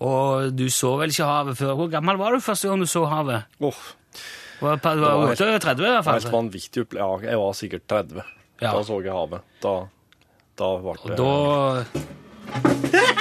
Og du så vel ikke havet før. Hvor gammel var du første gang du så havet? Var, du var, Det var helt- 38 i hvert helt fall. vanvittig. Ja, jeg var sikkert 30. Ja. Da så jeg havet. Da, da ble det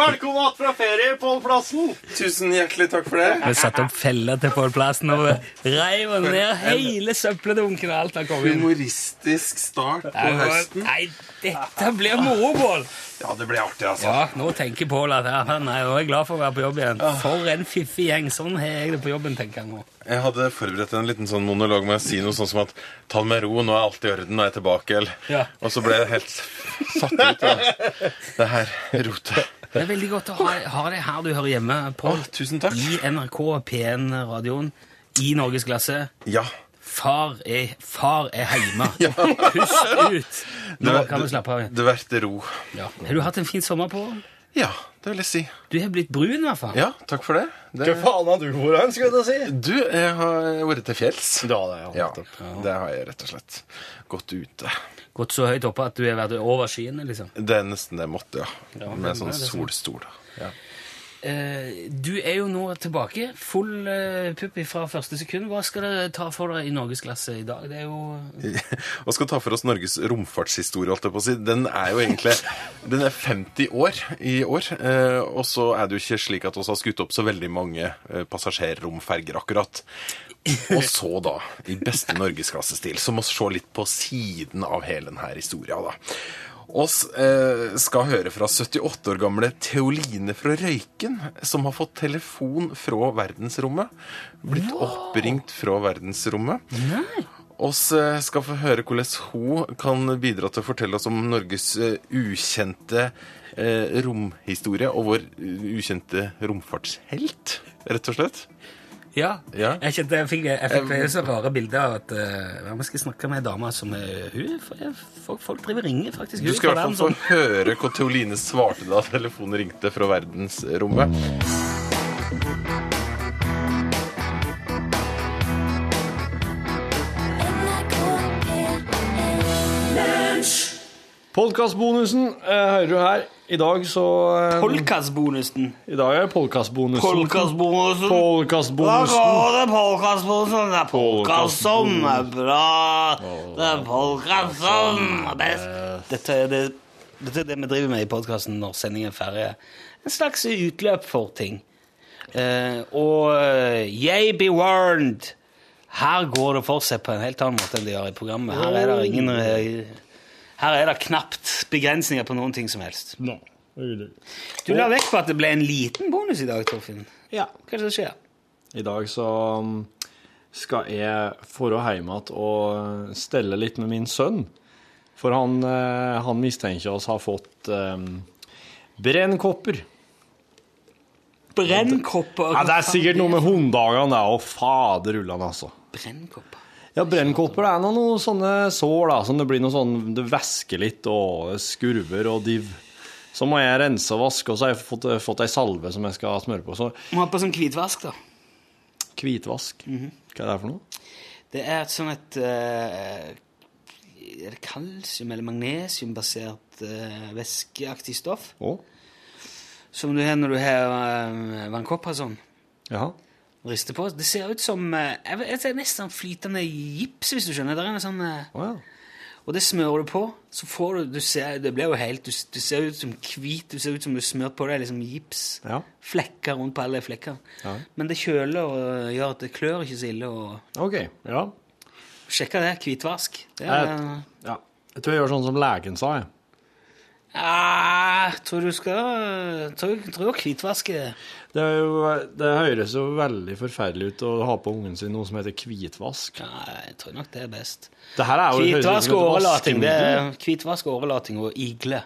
Velkommen tilbake fra ferie, Pål Plassen! Tusen hjertelig takk for det. Vi satte opp feller til Pål Plassen og reiv ned hele søppeldunken og alt han kom inn. Humoristisk start på var, høsten. Nei, dette blir moro, Pål! Ja, det blir artig, altså. Ja, nå tenker Pål at ja, nei, er jo glad for å være på jobb igjen. For en fiffig gjeng. Sånn har jeg det på jobben, tenker han nå. Jeg hadde forberedt en liten sånn monolog med å si noe sånn som at ta det med ro, nå er alt i orden, nå er jeg tilbake. Eller. Ja. Og så ble jeg helt satt ut av det her rotet. Det er veldig godt å ha, ha deg her du hører hjemme, på. Å, tusen takk. I NRK P1-radioen. I Norgesklasse. Ja. Far er, far er hjemme. Ja. Pust ut! Nå Det- kan vi slappe av. Det blir ro. Ja. Har du hatt en fin sommer, Pål? Ja, det vil jeg si. Du har blitt brun, i hvert fall. Ja, takk for det. Hva faen har du vært hen, skulle jeg si? du, jeg har vært til fjells. Ja, det er Ja, nettopp. det har jeg rett og slett. Gått ute. Gått så høyt oppe at du har vært over skyene, liksom. Det er nesten det jeg måtte, ja. Ja, Med det det sånn. solstol. Ja. Eh, du er jo nå tilbake. Full eh, pupp fra første sekund. Hva skal dere ta for deg i norgesklasse i dag? Det er jo Hva skal ta for oss Norges romfartshistorie, holdt jeg på å si. Den er jo egentlig Den er 50 år i år. Eh, og så er det jo ikke slik at vi har skutt opp så veldig mange passasjerromferger, akkurat. Og så, da, i beste norgesklassestil, så må vi se litt på siden av hele denne historia, da. Oss eh, skal høre fra 78 år gamle Theoline fra Røyken, som har fått telefon fra verdensrommet. Blitt oppringt fra verdensrommet. Oss eh, skal få høre hvordan hun kan bidra til å fortelle oss om Norges eh, ukjente romhistorie og vår ukjente romfartshelt, rett og slett. Ja. Ja. Jeg kjente jeg fikk, jeg fikk um, så rare bilder av at uh, Vi skal snakke med ei dame som er hun, folk, folk driver ringer, faktisk. Du skal i er hvert fall få få høre hva Theoline svarte da telefonen ringte fra verdensrommet. Podkastbonusen eh, hører du her. I dag så eh, Polkasbonusen. I dag er podkastbonusen. Polkasbonusen. Da Podkastbonusen. går det polkasbonusen. Det er polka som er bra. Det er polka som er best. Dette er det, dette er det vi driver med i podkasten når sendingen er ferdig. En slags utløp for ting. Eh, og eh, yay be warned. Her går det for seg på en helt annen måte enn det gjør i programmet. Her er det ingen eh, Her er det knapt begrensninger på noen ting som helst. Nei, det det. Du la vekk på at det ble en liten bonus i dag, Torfinn. Ja. Hva er det som skjer? I dag så um, skal jeg dra hjem igjen og stelle litt med min sønn. For han, eh, han mistenker oss har fått um, brennkopper. Brennkopper? Ja, det er sikkert noe med hunddagene, det òg. Faderullan, altså. Brennkopper? Ja, brennkopper det er noen, noe sånne sår, da. Som det blir noe sånn Det væsker litt, og skurver og div. Så må jeg rense og vaske, og så har jeg fått, fått ei salve som jeg skal smøre på. Så Må ha på sånn hvitvask, da. hvitvask. Mhm. Hva er det for noe? Det er et sånn et uh, Er det kalsium- eller magnesiumbasert uh, væskeaktig stoff? Oh. Som du har når du har uh, vannkopper sånn. Jaha. Rister på. Det ser ut som eh, jeg vet, Det er nesten flytende gips, hvis du skjønner. Det er en sånn, Wow. Og det smører du på, så får du, du ser, Det blir jo helt Du, du ser ut som hvit. Du ser ut som du smører på deg liksom gips. Ja. Flekker rundt på alle flekker. Ja. Men det kjøler og gjør at det klør ikke så ille. og OK. Ja. Sjekka det. Hvitvask. Det Jeg, er, ja. jeg tror jeg gjør sånn som legen sa, jeg. Ah, tror du skal Tror, tror hvitvaske Det, er jo, det høres jo veldig forferdelig ut å ha på ungen sin noe som heter hvitvask. Nei, jeg tror nok det er best. Det her er jo Hvitvask og overlating. Det er hvitvask og årelating og igle.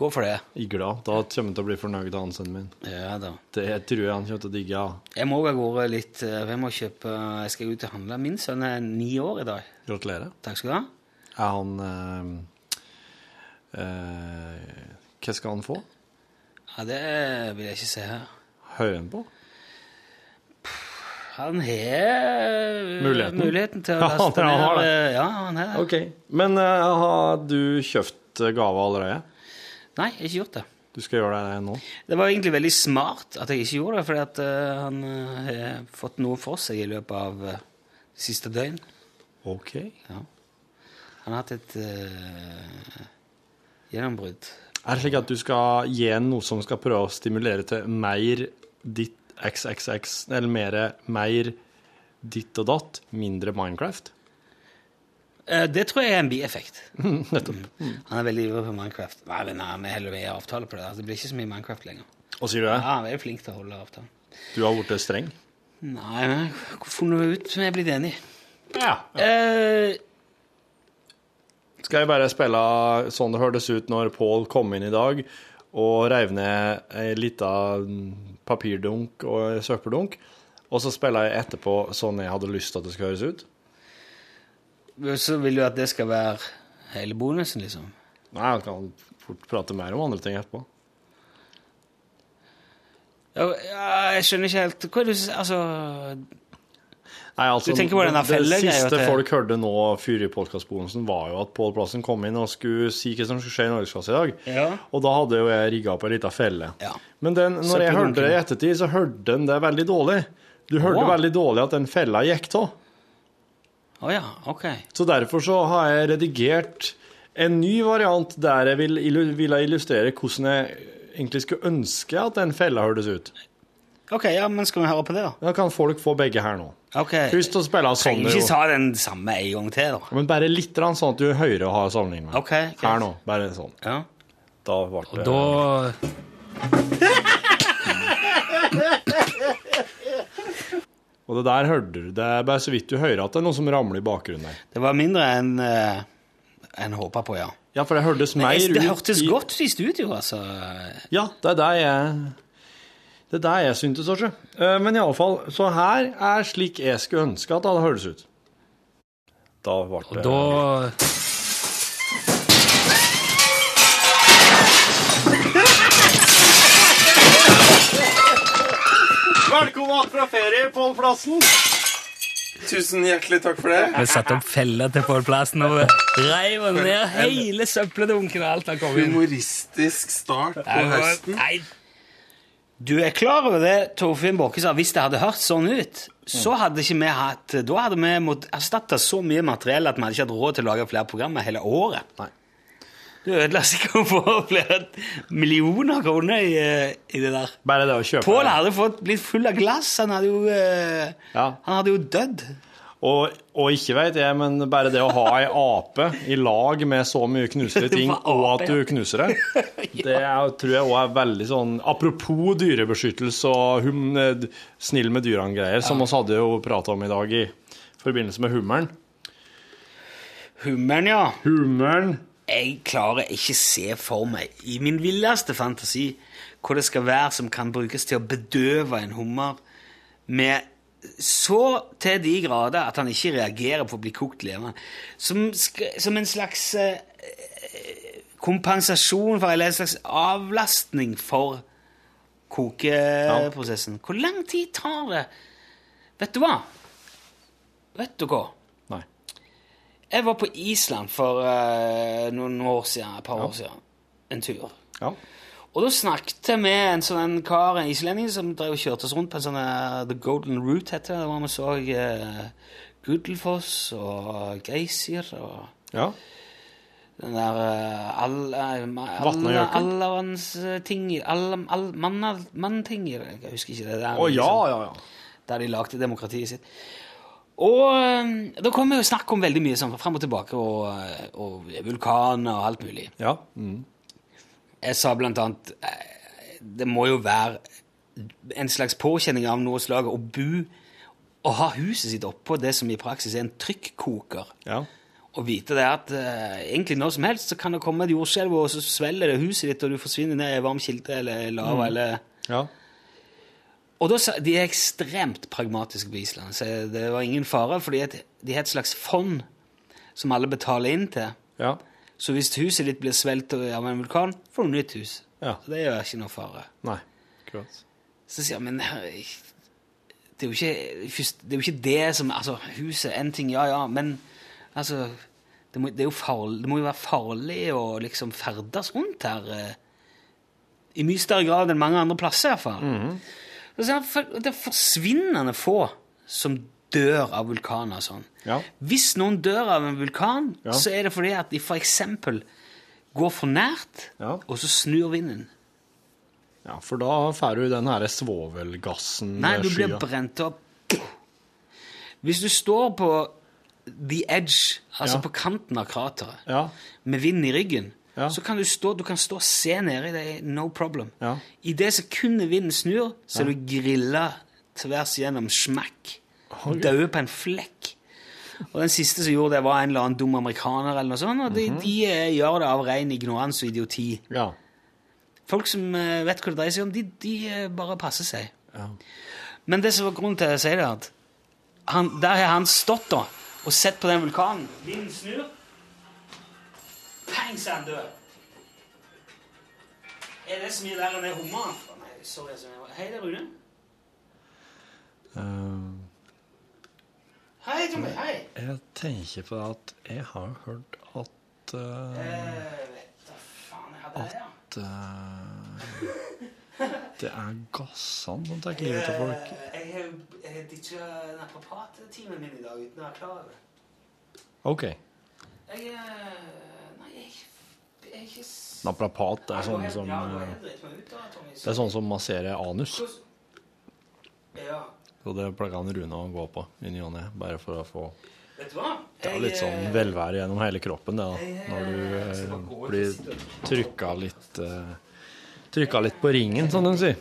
Gå for det. Igla. Da kommer han til å bli fornøyd av sønnen min. Ja da. Det tror jeg han kommer til å digge. Ja. Jeg må av gårde litt eh, Jeg må kjøpe Jeg skal ut og handle. Min sønn er ni år i dag. Gratulerer. Takk skal du ha. Er han eh, Hva skal han få? Ja, Det vil jeg ikke se her. Hører han på? Han har Muligheten. muligheten til å Ja, laste han har ned det. eh, Ja, han har det. Ok. Men uh, har du kjøpt eh, gave allerede? Nei, jeg har ikke gjort det. Du skal gjøre det nå? Det var egentlig veldig smart at jeg ikke gjorde det, fordi at uh, han eh, har fått noe for seg i løpet av uh, siste døgn. Ok. Ja. Han har hatt et eh, gjennombrudd. Er det slik at du skal gi en noe som skal prøve å stimulere til mer ditt XXX, eller mer, mer ditt og datt, mindre Minecraft? Eh, det tror jeg er en bieffekt. Nettopp. Han er veldig ivrig på Minecraft. Nei, men nei, vi holder med avtale på det. Altså, det blir ikke så mye Minecraft lenger. Hva sier du det? Ja, det? han er jo flink til å holde avtalen. Du har blitt streng? Nei, men jeg har funnet ut jeg er blitt enige. Ja. Eh, Skal jeg bare spille sånn det hørtes ut når Pål kom inn i dag og reiv ned ei lita papirdunk og søppeldunk, og så spiller jeg etterpå sånn jeg hadde lyst til at det skal høres ut? så vil du at det skal være hele bonusen, liksom? Nei, jeg kan fort prate mer om andre ting etterpå. Ja, jeg skjønner ikke helt Hva er det du Altså Nei, altså, Du tenker på den der det, det siste til- folk hørte nå før i podkastbonusen, var jo at Pål Plassen kom inn og skulle si hva som skulle skje i Norgesklasse i dag. Ja. Og da hadde jo jeg rigga opp ei lita felle. Ja. Men den, når jeg hørte det i ettertid, så hørte den det veldig dårlig. Du hørte oh. veldig dårlig at den fella gikk av. Oh, ja, ok. Så derfor så har jeg redigert en ny variant der jeg vil, illustrere hvordan jeg egentlig skulle ønske at den fella hørtes ut. Ok, ja, men skal vi høre på det, da? Da kan folk få begge her nå. Ok. Først å spille sånn Trenger ikke ta den samme en gang til, da. Men bare litt, grann, sånn at du hører og har sammenligning med. Ok, greit. Her nå, bare sånn. Ja. Da ble det Da Og det der hørte du. Det er bare så vidt du hører at det er noe som ramler i bakgrunnen der. Det var mindre enn uh, en håpa på, ja. Ja, for det hørtes mer ut det ut hørtes i- godt ut i studio, altså. Ja, det er det jeg Det er det jeg syntes også. Eh, Men i alle fall, så her er slik jeg skulle ønske at det hadde høres ut. Da ble det Da Velkommen fra ferie, Pål Plassen! Tusen hjertelig takk for det. Vi satte opp feller til Pål Plassen og reiv ned hele søppeldunken og alt han kom inn. Humoristisk start på høsten. Nei. Du er klar over det Torfinn Båke sa, hvis det hadde hørt sånn ut, så hadde ikke vi hatt Da hadde vi måttet erstatte så mye materiell at vi hadde ikke hatt råd til å lage flere programmer hele året. Nei. Du ødela sikkert for flere millioner kroner i, eh, i det der. Bare det å kjøpe Pål hadde fått blitt full av glass. Han hadde jo, eh, Ja. han hadde jo dødd. Og, og ikke vet jeg, men bare det å ha ei ape i lag med så mye knuselige ting, og at du knuser det, det er, tror jeg òg er veldig sånn Apropos dyrebeskyttelse og hum, eh, snill med dyrene-greier, som vi hadde jo prata om i dag i forbindelse med hummeren. Hummeren, ja. Hummeren Jeg klarer ikke se for meg, i min villeste fantasi, hva det skal være som kan brukes til å bedøve en hummer med så til de grader at han ikke reagerer på å bli kokt levende. Som, som en slags eh, kompensasjon for, eller en slags avlastning for kokeprosessen. Hvor lang tid tar det? Vet du hva? Vet du hva? Nei. Jeg var på Island for eh, noen år siden, et par år siden. En tur. Ja. Og da snakket jeg med en sånn en kar, en islending, som drev og kjørte oss rundt på en sånn uh, The Golden Route, heter det. Der vi så uh, Gudelfoss og Geysir og ja. den der uh, all, uh, Vatnajökull? Allevannsting all, all, Mannting Jeg husker ikke det. der. Å ja, liksom, ja, ja. Der de lagde demokratiet sitt. Og um, da kom vi jo snakk om veldig mye sånn fram og tilbake, og, og vulkaner og alt mulig. ja. Mm. Jeg sa blant annet eh, Det må jo være en slags påkjenning av noe slag å bo og ha huset sitt oppå det som i praksis er en trykkoker. ja. Og vite det at uh, egentlig når som helst så kan det komme et jordskjelv, og så svelger det huset ditt, og du forsvinner ned i varm kilde eller lava eller ja. Og da De er ekstremt pragmatiske på Island, så det var ingen fare, fordi de har et slags fond som alle betaler inn til, ja. Så hvis huset ditt blir svelget av en vulkan, får du nytt hus. Ja. Så det gjør ikke noe fare. Nei. klart. Så sier jeg, men herre, det er ikke, det er jo ikke det som Altså, huset en ting, ja ja, men altså det må, det, jo farlig, det må jo være farlig å liksom ferdes rundt her eh, i mye større grad enn mange andre plasser, iallfall. Mm for- Det er forsvinnende få som dør av vulkaner og sånn. Ja. Hvis noen dør av en vulkan, Ja. så er det fordi at de eksempel går for nært, Ja. og så snur vinden. Ja, for da får du den her svovelgassen Nei, du blir brent opp. Hvis du står på the edge, altså på kanten av krateret, Ja. med vind i ryggen, så kan du stå, du kan stå og se nedi det, no problem. Ja. I det sekundet vinden snur, så er du grilla tvers gjennom smakk. Døde på en flekk. Og den siste som gjorde det, var en eller annen dum amerikaner, eller noe sånt, og de, Mhm. de eh, gjør det av ren ignoranse og idioti. Ja. Folk som eh, vet hva det dreier seg om, de, de eh, bare passer seg. Ja. Men det som var grunnen til at jeg sier det, at han, der har han stått da, og sett på den vulkanen. Vinden snur. Pang, så er han død. Er det så mye verre enn det hummeren? Sorry. altså. Hei, det er Rune. Eh, Hei, Tommy. Hei. jeg tenker på at jeg har hørt at uh, jeg vet da faen, jeg hadde det, at uh, det er gassene som tar livet av folk. Eh, Jeg har ditcha naprapat-timen min i dag uten å være klar over det. OK. Jeg eh, Nei, jeg, jeg er ikke Naprapat er sånn som eh. Det er sånn som masserer anus. Ja. Og det pleier han Rune å gå på i ny og ne, bare for å få Jeg, litt sånn eh, velvære gjennom hele kroppen, det, da. Når du eh, blir trykka litt eh, Trykka litt på ringen, som de sier.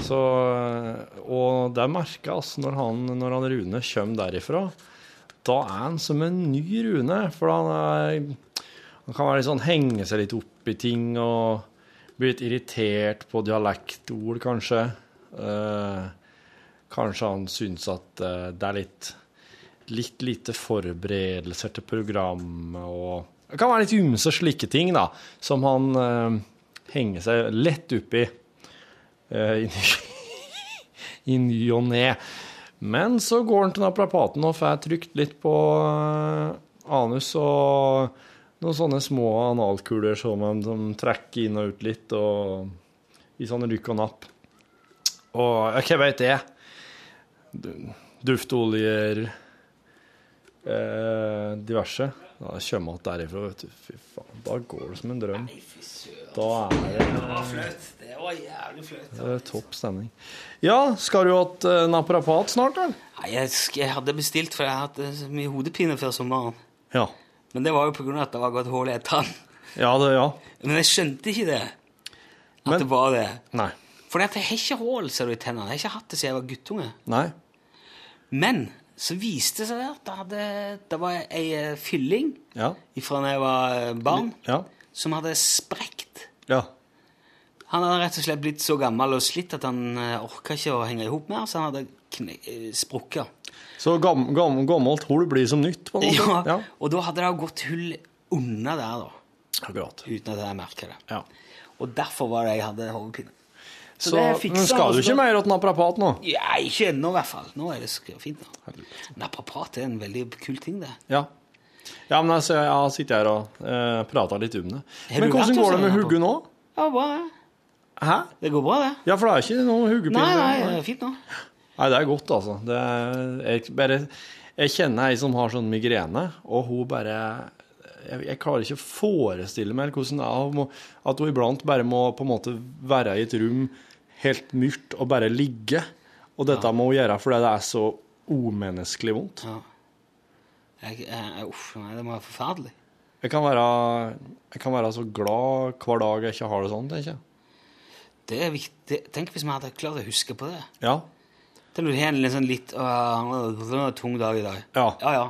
Så Og det altså, når han, når han Rune kommer derifra. Da er han som en ny Rune, for han er Han kan være litt sånn henge seg litt opp i ting og bli litt irritert på dialektord, kanskje. Eh, kanskje han syns at eh, det er litt litt lite forberedelser til programmet og Det kan være litt ymse slike ting, da, som han eh, henger seg lett oppi eh, i ny- i ny og ne. Men så går han til naprapaten og får trykt litt på eh, anus og noen sånne små analkuler som han trekker inn og ut litt, og i sånne rykk og napp. Og hva vet jeg? Du- Duftoljer eh, diverse. Da kommer jeg derifra, vet du. Fy faen, da går det som en drøm. Da er det Det var flaut. Det var jævlig flaut. det er topp stemning. Ja, skal du ha et eh, naprapat snart, eller? Nei, jeg, jeg hadde bestilt, for jeg har hatt eh, mye hodepine før sommeren. Ja. Men det var jo på grunn av at det var gått hull i et tann. Ja, det, ja. Men jeg skjønte ikke det. At Men- det var det. Nei. For jeg har ikke hull, i tennene. Jeg har ikke hatt det siden jeg var guttunge. Nei. Men så viste det seg at det, hadde, det var ei eh, fylling Ja. fra da jeg var eh, barn, Ja. som hadde sprekt. Ja. Han hadde rett og slett blitt så gammel og slitt at han uh, orka ikke å henge i hop mer, så han hadde eh, sprukket. Så gam, gam, gammelt hull blir som nytt, på en måte? Ja, og da hadde det gått hull unna der, da. Akkurat. Uten at jeg merka det. Ja. Og derfor var det jeg hadde hodepine. Så, det fiksa men skal du ikke mer til naprapat nå? Ja, ikke ennå, i hvert fall. Nå er det fint. da. Naprapat er en veldig kul ting, det. Ja. Ja, men altså, jeg har sittet her og eh, prata litt om det. Men hvordan går det med hugget nå? Ja, bra, det. Hæ? Det går bra, det. Ja, for det er ikke noen Nei, nei, det er fint nå. Nei, det er godt, altså. Det er, jeg, bare, jeg kjenner ei som har sånn migrene, og hun bare jeg, jeg klarer ikke å forestille meg hvordan det at hun iblant bare må på en måte være i et rom helt mørkt og bare ligge. Og dette må hun gjøre fordi det er så umenneskelig vondt. Ja. Jeg, jeg, uff, nei, det må være forferdelig. Jeg kan være, jeg kan være så glad hver dag jeg ikke har det sånn, tenker jeg. Det er viktig. Tenk hvis vi hadde klart å huske på det. Ja. Tenk du har en sånn litt øh, tung dag i dag. Ja. ja, ja.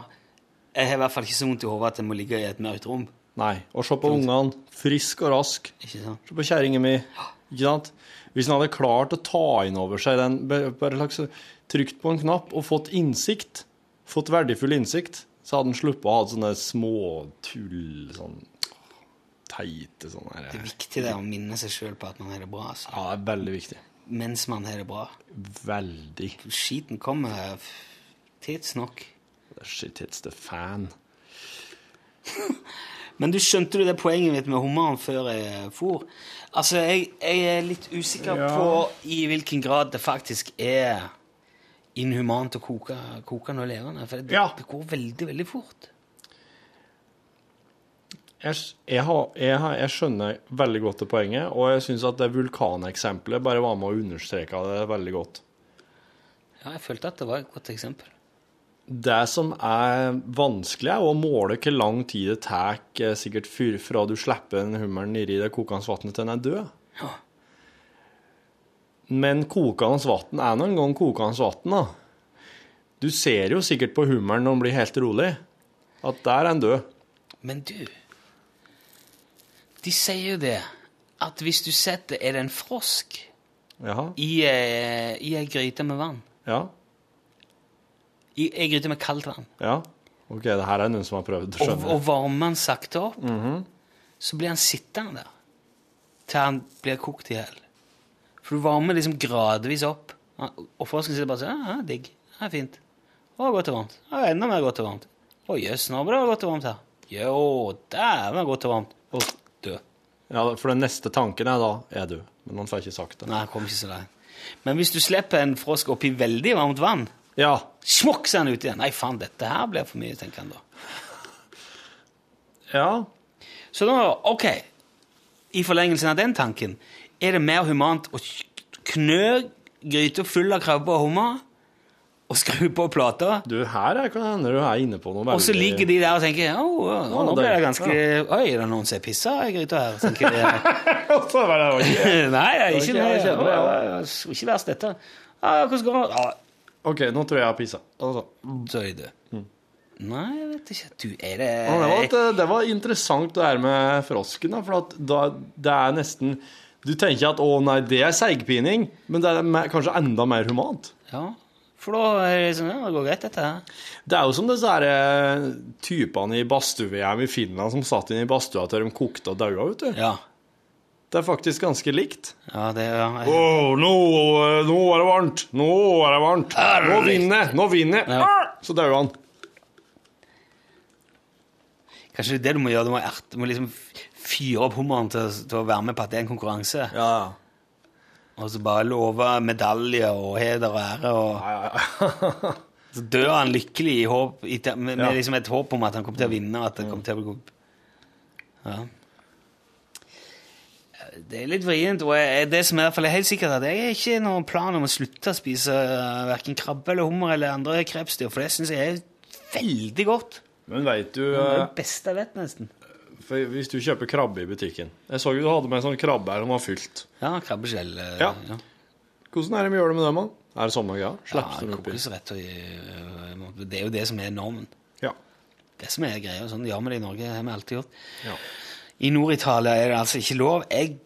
Jeg har i hvert fall ikke så vondt i hodet at jeg må ligge i et mørkt rom. Nei. Og se på ungene. Frisk og rask. Ikke sant? Se på kjerringa mi. Ikke sant? Hvis han hadde klart å ta inn over seg den Bare slags trykt på en knapp og fått innsikt, fått verdifull innsikt, så hadde han sluppet å ha sånne småtull, sånn teite sånne her. Det er viktig det å minne seg sjøl på at man har det bra. Så. Ja, det er veldig viktig. Mens man har det bra. Veldig. Skiten kommer tidsnok. Shit hits the fan. Men du skjønte du det poenget mitt med hummeren før jeg for? Altså, jeg, jeg er litt usikker Ja. på i hvilken grad det faktisk er inhumant å koke, koke noe levende. For det, det går veldig, veldig fort. Jeg, jeg, har, har, jeg skjønner veldig godt det poenget, og jeg syns at det vulkaneksempelet bare var med å understreke det veldig godt. Ja, jeg følte at det var et godt eksempel. Det som er vanskelig, er å måle hvor lang tid det tar eh, sikkert fyr fra du slipper en hummeren nedi det kokende vannet til den er død. Ja. Men kokende vann er nå en gang kokende vann, da. Du ser jo sikkert på hummeren når den blir helt rolig, at der er den død. Men du De sier jo det at hvis du setter Er det en frosk ja. i, eh, i ei gryte med vann? Ja. I ei gryte med kaldt vann? Ja. OK, det her er noen som har prøvd Og, og varmer den sakte opp, Mhm. så blir han sittende der til han blir kokt i hjel. For du varmer liksom gradvis opp. Og frosken sitter bare sånn Ja, ja, digg. Det er fint. Å, godt og varmt. Å, enda mer godt og varmt. Å, jøss, nå ble det godt og varmt her. Jo, dæven godt og varmt. Og død. Ja, for den neste tanken er da er du. Men han får ikke sagt det. Nei, han kom ikke så langt. Men hvis du slipper en frosk oppi veldig varmt vann, ja. smokk så er han ut igjen. Nei, faen, dette her blir for mye, tenker han da. Ja. Så da, ok, i forlengelsen av den tanken, er det mer humant å knø gryta full av krabbe og hummer, og skru på plata, Du, her er, kan hende du er inne på noe og så ligger de der og tenker oh, Ja, nå nå ble det ganske ja. Oi, er det noen som har pissa i gryta her? tenker de. Så var det ikke- Nei, det er ikke ikke- det. ja, Ikke verst, dette. Ja, hvordan går det? OK, nå tror jeg jeg har pissa. Altså. så er jeg. Nei, jeg vet ikke. Du, er det Ja, det, var, et- det var interessant det her med frosken, da, for at da, det er nesten Du tenker at å nei, det er seigpining, men det er mer, kanskje enda mer humant. Ja, for da er det sånn Ja, det går greit, dette her. Det er jo som disse her, eh, typene i badstue-VM i Finland som satt inne i badstua til de kokte og daua, vet du. Ja. Det er faktisk ganske likt. Ja, det er Å, nå, eh, nå er det varmt! Nå er det varmt! Nå vinner! Nå vinner! Ah! Så dauer han. Kanskje det du må gjøre? Du må, ert- du må liksom fyre opp hummeren til, til å være med på at det er en konkurranse. Ja. Og så bare love medalje og heder og ære. Og... så dør han lykkelig i håp, med, med Ja. liksom et håp om at han kommer til å vinne. og At det kommer til å bli god. Ja. Det er litt vrient. Og jeg, det som er, i hvert fall er helt sikkert at jeg har ikke noen plan om å slutte å spise verken krabbe eller hummer eller andre krepsdyr, for det syns jeg er veldig godt. Men veit du Det er eh, det beste jeg vet, nesten. for Hvis du kjøper krabbe i butikken Jeg så jo du hadde med en sånn krabbe her som var fylt. Ja, krabbeskjell. Uh, Ja. Hvordan er det vi gjør det med dem? Er det samme greia? Ja, kokes rett og uh, Det er jo det som er normen. Ja. Det som er greia. Sånn gjør vi det i Norge. Har vi alltid gjort. Ja. I Nord-Italia er det altså ikke lov. Jeg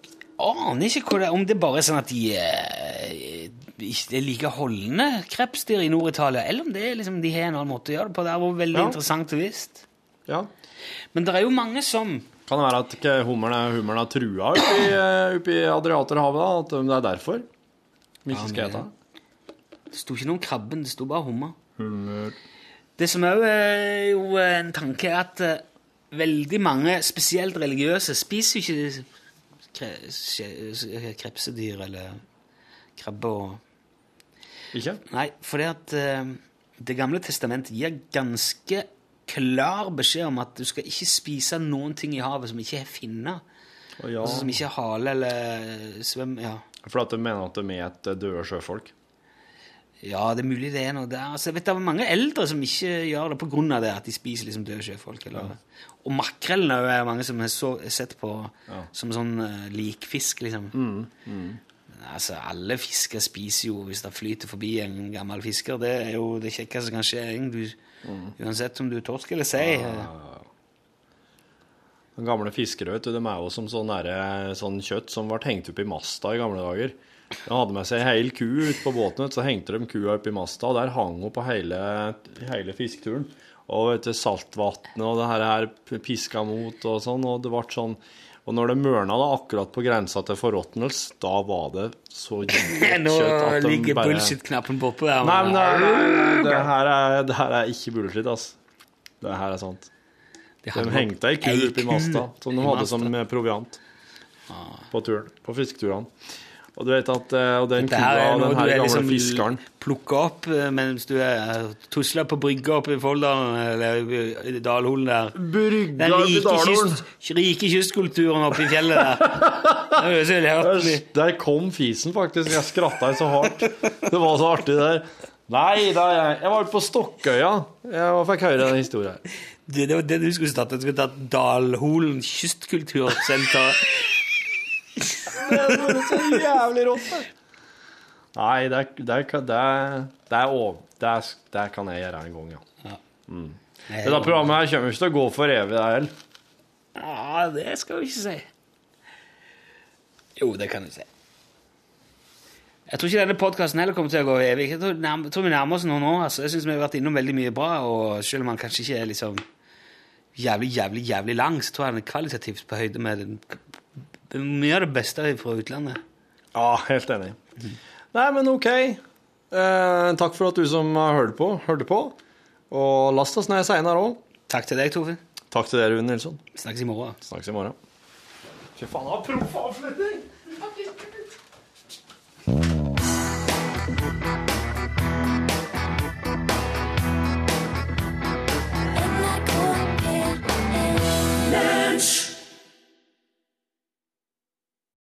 aner ikke hvor det, om det bare er sånn at de eh, ikke er like holdne krepsdyr i Nord-Italia, eller om det er liksom, de har en annen måte å gjøre det på. Det er jo veldig Ja. interessant og visst. Ja. Men det er jo mange som Kan det være at ikke hummeren er, hummeren er trua oppi, eh, oppi Adriaterhavet? da? At det er derfor vi ikke skal ete? Det sto ikke noe om krabben, det sto bare hummer. Hummer Det som òg er jo en tanke, er at eh, veldig mange, spesielt religiøse, spiser jo ikke kre- krepsedyr eller krabbe og Ikke? Nei, fordi at eh, Det gamle testamentet gir ganske klar beskjed om at du skal ikke spise noen ting i havet som ikke er finner. Ja. Altså som ikke er hale eller svøm... Ja. For at de mener at de er et døde sjøfolk? Ja, det er mulig det er noe der. Altså, jeg vet det er mange eldre som ikke gjør det av det, at de spiser liksom døde sjøfolk. Eller. Og makrellen er jo mange som har så, sett på som sånn uh, likfisk, liksom. Altså, alle fisker spiser jo hvis det flyter forbi en gammel fisker. Det er jo det kjekkeste som kan skje, mm. Uansett om du er torsk eller sei. De gamle fiskere vet du, de er jo som sånn, nære, sånn kjøtt som ble hengt opp i masta i gamle dager. De hadde med seg ei hel ku ut på båten, så hengte de kua opp i masta, og der hang hun på hele, hele fisketuren. og vet du, saltvannet og det her her piska mot og sånn, og det ble sånn og når det mørna da, akkurat på grensa til forråtnelse, da var det så jævlig Nå kjøtt at de ligger bare bullshit-knappen bortpå der. Nei, men det, det, her er, det her er ikke bullshit, altså. Det her er sant. De, De hengte ei ku oppi masta, som de hadde som proviant på turen, på fisketurene. Og du vet at eh, og den kua, her er noe den du her er gamle liksom fiskeren plukka opp eh, mens du er tusla på brygga oppe i Folldalen eller i Dalholen der. Brygga Den rike, kyst, rike kystkulturen oppe i fjellet der. Der, der kom fisen, faktisk. Jeg skratta så hardt. Det var så artig der. Nei, da jeg, jeg var på Stokkøya. Jeg fikk høre den historien. Det, det var det du skulle tatt. Du skulle tatt Dalholen kystkultursenter. Det er så jævlig rått. Nei, det, det, det, det, er. Det, er, det kan jeg gjøre en gang, ja. Mm. Dette programmet her kommer ikke til å gå for evig, det heller. Ja, det skal vi ikke si. Jo, det kan du si. Jeg tror ikke denne podkasten heller kommer til å gå evig. Jeg tror, nærm- tror vi nærmer oss noen år. Altså. Jeg syns vi har vært innom veldig mye bra, og selv om han kanskje ikke er liksom jævlig, jævlig, jævlig lang, så tror jeg han er kvalitativt på høyde med den, mye av det beste fra utlandet. Ja, helt enig. Nei, men OK. Eh, takk for at du som hørte på, hørte på. Og last oss ned seinere òg. Takk til deg, Torfinn. Takk til dere, Rune Nilsson. Snakkes i morgen. Snakkes i morgen. Fy faen, han har proff avslutning! P1